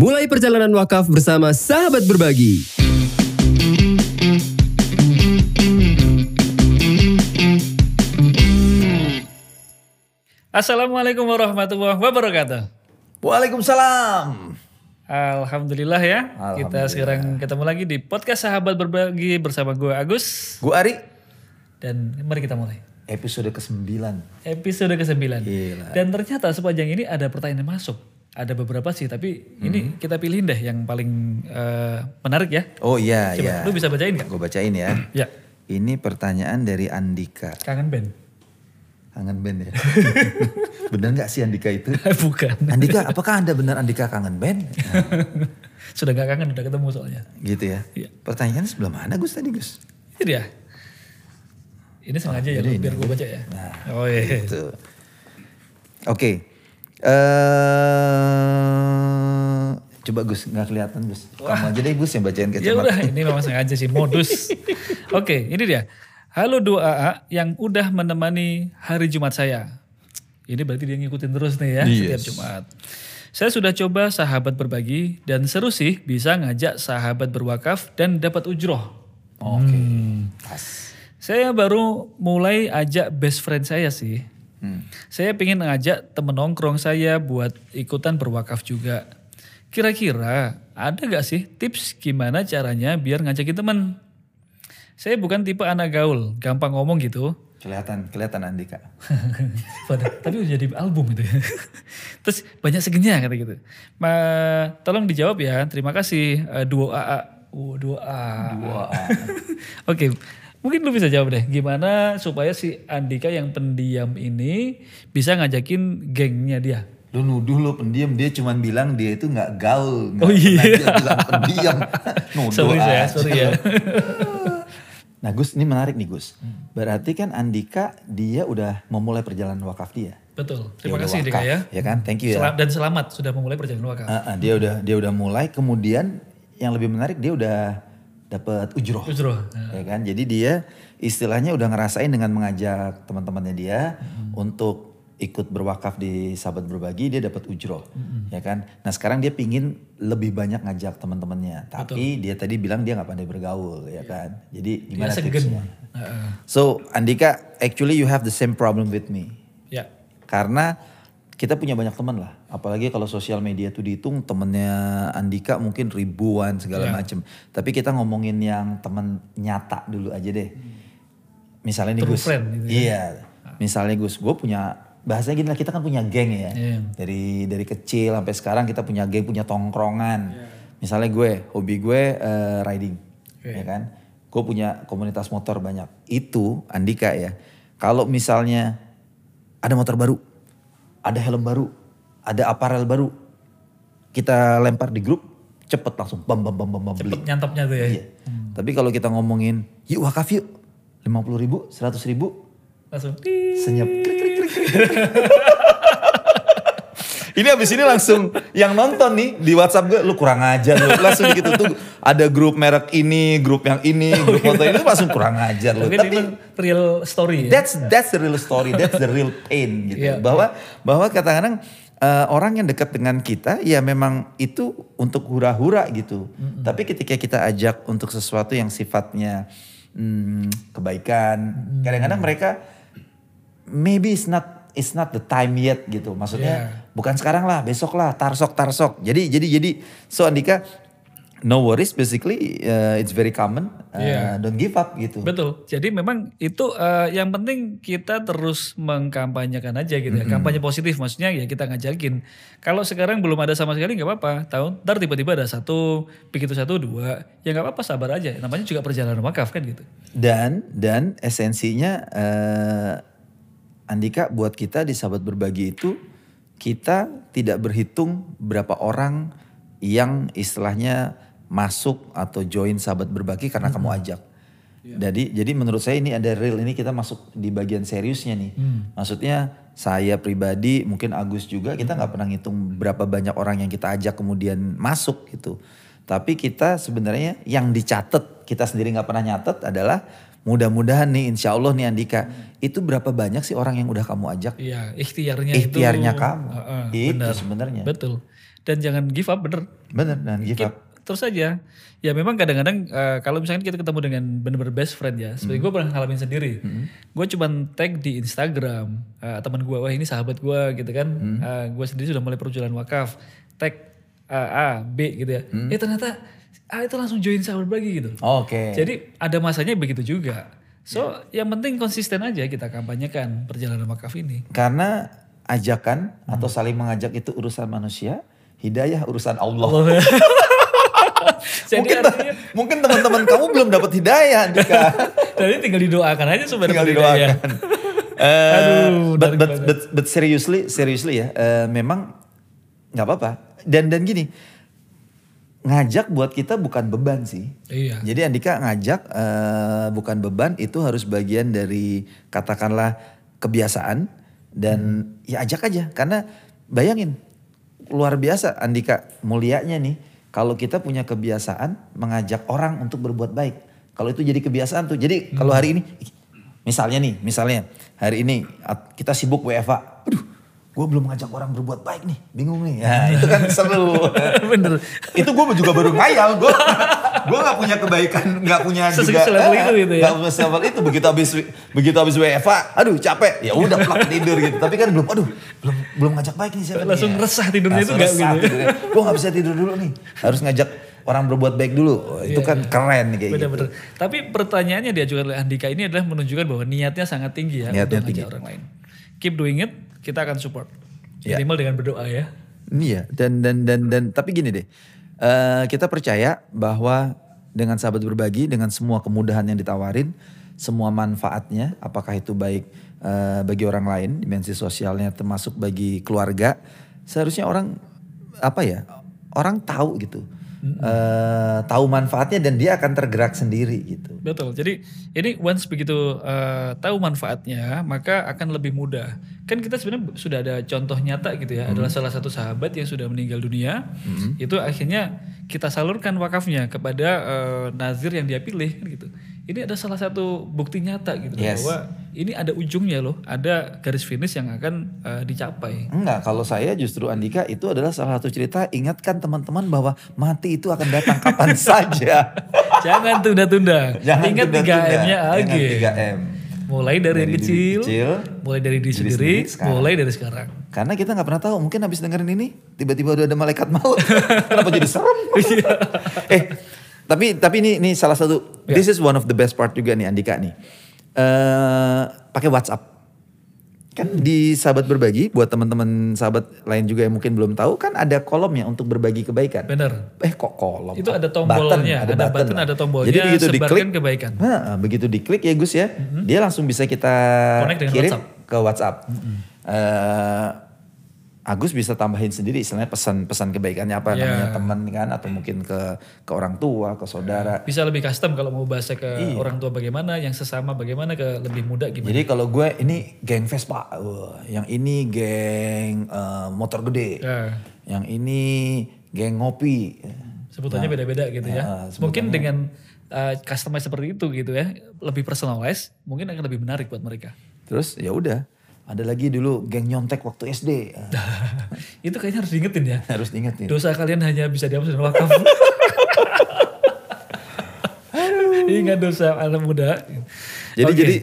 Mulai perjalanan wakaf bersama sahabat berbagi. Assalamualaikum warahmatullahi wabarakatuh. Waalaikumsalam. Alhamdulillah ya. Kita Alhamdulillah. sekarang ketemu lagi di podcast Sahabat Berbagi bersama gue Agus Gue Ari, dan mari kita mulai. episode ke-9. Episode ke-9. Gila. Dan ternyata sepanjang ini ada pertanyaan yang masuk. Ada beberapa sih, tapi ini kita pilihin deh yang paling eh, menarik ya. Oh iya, Coba, iya. lu bisa bacain gak? Gue bacain ya. Ya, Ini pertanyaan dari Andika. kangen band. Kangen band ya? bener gak sih Andika itu? Bukan. Andika, apakah anda benar Andika kangen band? Nah, Sudah gak kangen, udah ketemu soalnya. gitu ya. Iya. Pertanyaan sebelah mana Gus tadi Gus? Ini dia. Ini sengaja ya, jadi lu, biar gue baca ya. Nah, oh iya. Gitu. Oke. Eh coba Gus, nggak kelihatan Gus. Kamu aja deh Gus yang bacain Ya kacamata. udah, ini memang sengaja sih modus. Oke, ini dia. Halo dua AA yang udah menemani hari Jumat saya. Ini berarti dia ngikutin terus nih ya setiap Yes. Jumat. Saya sudah coba sahabat berbagi dan seru sih bisa ngajak sahabat berwakaf dan dapat ujroh. Oke. Hmm. Pas. Saya baru mulai ajak best friend saya sih. Hmm. Saya pengen ngajak temen nongkrong saya buat ikutan berwakaf juga. Kira-kira ada gak sih tips gimana caranya biar ngajakin temen? Saya bukan tipe anak gaul, gampang ngomong gitu. Kelihatan, kelihatan Andika. Tapi udah jadi album ya. Terus banyak segenya kata gitu. Ma, tolong dijawab ya. Terima kasih. Eh, duo AA. Oh, duo A. Duo A. Oke. Mungkin lu bisa jawab deh. Gimana supaya si Andika yang pendiam ini bisa ngajakin gengnya dia? Lu nuduh lu pendiam, dia cuman bilang dia itu nggak gaul. Nggak Oh iya. dia bilang pendiam. nuduh Sorry saya, aja sorry ya. Nah Gus, ini menarik nih Gus. Berarti kan Andika dia udah memulai perjalanan wakaf dia. Betul. Terima Dia kasih Dika wakaf, ya. Ya kan, thank you ya. Selam- dan selamat sudah memulai perjalanan wakaf. Ah, ah, dia udah dia udah mulai, kemudian yang lebih menarik dia udah dapat ujroh. Ujroh. Ya kan jadi dia istilahnya udah ngerasain dengan mengajak teman-temannya dia Hmm. untuk ikut berwakaf di sahabat berbagi dia dapat ujroh ya kan nah sekarang dia pingin lebih banyak ngajak teman-temannya tapi dia tadi bilang dia nggak pandai bergaul ya kan jadi Dia gimana segen. tipsnya Heeh. so Andika actually you have the same problem with me Ya. karena kita punya banyak teman lah. Apalagi kalau sosial media tuh dihitung temennya Andika mungkin ribuan segala Ya. macem. Tapi kita ngomongin yang teman nyata dulu aja deh. Misalnya nih True Gus. friend gitu ya. iya. Misalnya Gus gue punya bahasanya gini lah kita kan punya geng ya. Iya. dari dari kecil sampai sekarang kita punya geng punya tongkrongan. Iya. misalnya gue hobi gue eh, riding Oke. ya kan? Gue punya komunitas motor banyak. Itu Andika ya kalau misalnya ada motor baru ada helm baru ada aparel baru kita lempar di grup cepet langsung bam bam bam bam bam beli Cepet nyantapnya tuh ya. Iya. Tapi kalau kita ngomongin yuk wakaf yuk. 50 ribu, 100 ribu, Langsung. senyap. Krik, krik, krik, krik. ini abis ini langsung yang nonton nih di WhatsApp gue, lu kurang ajar lu. Langsung gitu tuh ada grup merek ini, grup yang ini, grup foto ini langsung kurang ajar lu. Tapi, real story ya. that's that's the real story, that's the real pain gitu. Iya. Bahwa bahwa kadang-kadang eh, orang yang dekat dengan kita ya memang itu untuk hura-hura gitu. Tapi ketika kita ajak untuk sesuatu yang sifatnya hmm, kebaikan, kadang-kadang mereka maybe it's not it's not the time yet gitu. Maksudnya Yeah. bukan sekarang lah, besok lah, tarsok tarsok. Jadi jadi jadi so Andika no worries basically uh, it's very common. Uh, Yeah. Don't give up gitu. Betul. Jadi memang itu eh, yang penting kita terus mengkampanyekan aja gitu ya. Kampanye positif maksudnya ya kita ngajakin. Kalau sekarang belum ada sama sekali nggak apa-apa. Tahu ntar tiba-tiba ada satu, begitu satu dua, ya nggak apa-apa sabar aja. Namanya juga perjalanan wakaf kan gitu. Dan dan esensinya eh, Andika buat kita di sahabat berbagi itu kita tidak berhitung berapa orang yang istilahnya masuk atau join sahabat berbagi karena kamu ajak. Jadi jadi menurut saya ini ada real ini kita masuk di bagian seriusnya nih. Maksudnya saya pribadi mungkin Agus juga kita nggak pernah ngitung berapa banyak orang yang kita ajak kemudian masuk gitu. Tapi kita sebenarnya yang dicatat kita sendiri nggak pernah nyatet adalah mudah-mudahan nih insya Allah nih Andika itu berapa banyak sih orang yang udah kamu ajak Iya, ikhtiarnya, ikhtiarnya itu. kamu Heeh, itu benar. sebenarnya Betul. dan jangan give up bener. Bener dan give Keep up. terus aja. Ya memang kadang-kadang eh, kalau misalnya kita ketemu dengan bener-bener best friend ya. Seperti gue pernah ngalamin sendiri. Gue cuman tag di Instagram eh, teman gue, wah ini sahabat gue gitu kan. gue sendiri sudah mulai perjalanan wakaf. Tag eh, A, B gitu ya. Eh ternyata A itu langsung join sahabat berbagi gitu. Oke. Jadi ada masanya begitu juga. So yang penting konsisten aja kita kampanyekan perjalanan wakaf ini. Karena ajakan atau saling mengajak itu urusan manusia, hidayah urusan Allah. Jadi mungkin artinya, mungkin teman-teman kamu belum dapat hidayah, Dika. jadi tinggal didoakan aja sebenarnya. Tinggal didoakan. Eh, Aduh, but, but, but, but seriously, seriously ya, eh, memang nggak apa-apa. Dan dan gini, ngajak buat kita bukan beban sih. Iya. Jadi Andika ngajak eh, bukan beban, itu harus bagian dari katakanlah kebiasaan dan ya ajak aja. Karena bayangin luar biasa Andika mulianya nih kalau kita punya kebiasaan mengajak orang untuk berbuat baik. Kalau itu jadi kebiasaan tuh. Jadi kalau hari ini misalnya nih, misalnya hari ini kita sibuk WFA. Aduh, gue belum ngajak orang berbuat baik nih, bingung nih. Ya, itu kan seru. Bener. itu gue juga baru ngayal gue gue nggak punya kebaikan nggak punya Sese- juga selevel itu gitu ya? nggak punya selevel itu begitu habis begitu habis WFA aduh capek ya udah plak tidur gitu tapi kan belum aduh belum belum ngajak baik nih siapa nih Langsung ya. resah tidurnya itu nggak gitu ya? gue nggak bisa tidur dulu nih harus ngajak orang berbuat baik dulu Oh, itu kan keren nih kayak gitu Benar-benar. Tapi pertanyaannya diajukan oleh Andika ini adalah menunjukkan bahwa niatnya sangat tinggi ya Niatnya untuk tinggi. orang lain. Keep doing it, kita akan support. Ya. Minimal dengan berdoa ya. Iya, dan dan dan dan tapi gini deh. eh, kita percaya bahwa dengan sahabat berbagi dengan semua kemudahan yang ditawarin, semua manfaatnya apakah itu baik eh, bagi orang lain, dimensi sosialnya termasuk bagi keluarga, seharusnya orang apa ya? Orang tahu gitu. Eh, tahu manfaatnya dan dia akan tergerak sendiri gitu. Betul. Jadi ini once begitu eh, tahu manfaatnya, maka akan lebih mudah. Kan kita sebenarnya sudah ada contoh nyata gitu ya, adalah salah satu sahabat yang sudah meninggal dunia, itu akhirnya kita salurkan wakafnya kepada eh, nazir yang dia pilih kan gitu. Ini ada salah satu bukti nyata gitu Yes. bahwa ini ada ujungnya loh, ada garis finish yang akan eh, dicapai. Enggak, kalau saya justru Andika itu adalah salah satu cerita ingatkan teman-teman bahwa mati itu akan datang kapan saja. Jangan tunda-tunda. Jangan Ingat tunda-tunda. 3M-nya Ingat lagi. 3M. Mulai dari, yang Dari diri kecil, kecil, mulai dari diri diri sendiri, sendiri mulai dari sekarang. Karena kita nggak pernah tahu, mungkin habis dengerin ini tiba-tiba udah ada malaikat maut. Kenapa jadi serem? Iya. eh, tapi tapi ini ini salah satu Ya. this is one of the best part juga nih Andika nih. Eh pakai WhatsApp. Kan di sahabat berbagi buat teman-teman sahabat lain juga yang mungkin belum tahu kan ada kolomnya untuk berbagi kebaikan. Bener. Eh kok kolom? Itu ada Button, tombolnya, ada button button, ada tombolnya, Jadi begitu diklik kebaikan. Nah, begitu diklik ya Gus ya, dia langsung bisa kita kirim WhatsApp. Ke WhatsApp. Eh, Agus bisa tambahin sendiri istilahnya pesan-pesan kebaikannya apa Ya. namanya teman kan atau mungkin ke ke orang tua, ke saudara. Bisa lebih custom kalau mau bahasa ke Iya. orang tua bagaimana, yang sesama bagaimana, ke lebih muda gimana. Jadi kalau gue ini geng Vespa, yang ini geng eh, motor gede, Ya, yang ini geng ngopi. sebutannya beda-beda gitu ya. Nah, mungkin dengan uh, customize seperti itu gitu ya, lebih personalized, mungkin akan lebih menarik buat mereka. Terus ya udah, ada lagi dulu geng nyontek waktu SD. itu kayaknya harus diingetin ya. Harus diingetin. Dosa kalian hanya bisa dihapus dengan wakaf. Ingat dosa anak muda. Jadi Oke. jadi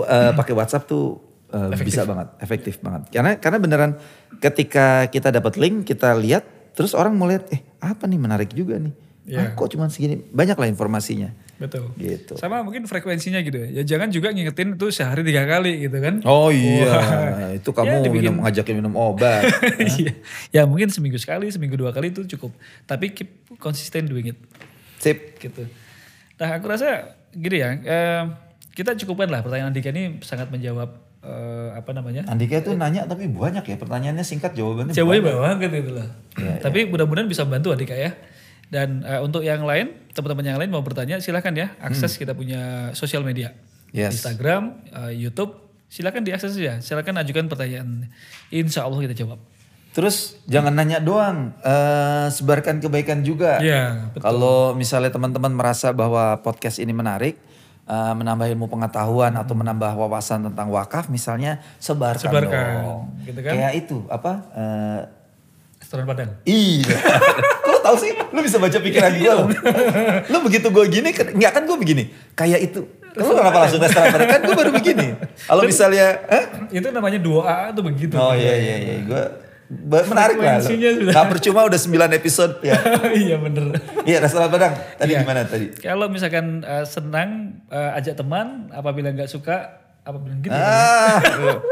uh, pakai WhatsApp tuh uh, bisa banget, efektif banget. Karena karena beneran ketika kita dapat link, kita lihat, terus orang mau lihat, eh apa nih menarik juga nih. Iya. Ah, kok cuma segini? Banyak lah informasinya. Betul. Gitu. Sama mungkin frekuensinya gitu ya. Ya jangan juga ngingetin itu sehari tiga kali gitu kan. Oh iya, Wah. itu kamu Ya, dibikin- minum ngajakin minum obat. Iya. ya mungkin seminggu sekali, seminggu dua kali itu cukup. Tapi keep consistent doing it. Sip. Gitu. Nah aku rasa gini ya. eh, kita cukupkan lah pertanyaan Andika ini sangat menjawab eh, apa namanya. Andika itu nanya tapi banyak ya pertanyaannya singkat jawabannya. Jawabannya banyak. banget gitu lah. Tapi mudah-mudahan bisa membantu Andika ya. Dan eh, untuk yang lain, teman-teman yang lain mau bertanya silahkan ya akses kita punya sosial media. Yes. Instagram, eh, YouTube, silakan diakses saja. Silakan ajukan pertanyaan. Insya Allah kita jawab. Terus jangan nanya doang, eh, sebarkan kebaikan juga. Iya, Kalau misalnya teman-teman merasa bahwa podcast ini menarik, eh, menambah ilmu pengetahuan atau menambah wawasan tentang wakaf, misalnya sebarkan, Sebarkan, dong. gitu kan? Kayak itu apa? eh, Restoran Padang. Iya. Tau sih? Lo bisa baca pikiran gue lo. Lo begitu gue gini, nggak kan gue begini. Kayak itu. Lo kenapa langsung restoran Padang? Kan gue baru begini. Kalau misalnya, Hah? Itu namanya 2A tuh begitu. Oh iya iya iya. Gue menarik lah. Nggak percuma udah 9 episode ya. iya bener. Iya restoran Padang. Tadi Iya. gimana tadi? Kalau misalkan eh, senang eh, ajak teman, apabila nggak suka, apabila gitu. ya. Ah,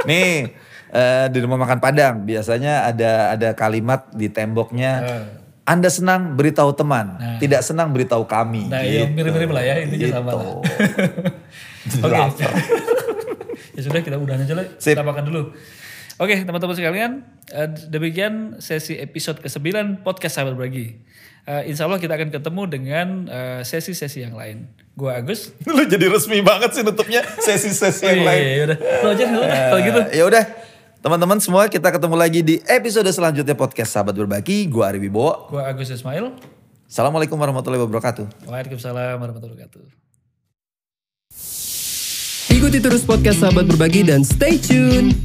nih eh, di rumah makan Padang biasanya ada ada kalimat di temboknya. Eh. Anda senang beritahu teman, tidak senang beritahu kami. Nah, iya, Gitu. mirip-mirip lah ya, intinya sama Gitu. lah. Jadi Oke. ya sudah kita udahan aja lah. Sip. Kita makan dulu. Oke teman-teman sekalian, eh, demikian sesi episode ke-9 podcast Sahabat Berbagi. Eh, insya Allah kita akan ketemu dengan eh, sesi-sesi yang lain. Gua Agus. Lu jadi resmi banget sih nutupnya sesi-sesi Oh, yang iya, lain. iya, iya, udah. Lo aja kalau gitu. Ya udah, teman-teman semua kita ketemu lagi di episode selanjutnya podcast Sahabat Berbagi. Gua Ari Wibowo. Gua Agus Ismail. Assalamualaikum warahmatullahi wabarakatuh. Waalaikumsalam warahmatullahi wabarakatuh. Ikuti terus podcast Sahabat Berbagi dan stay tune.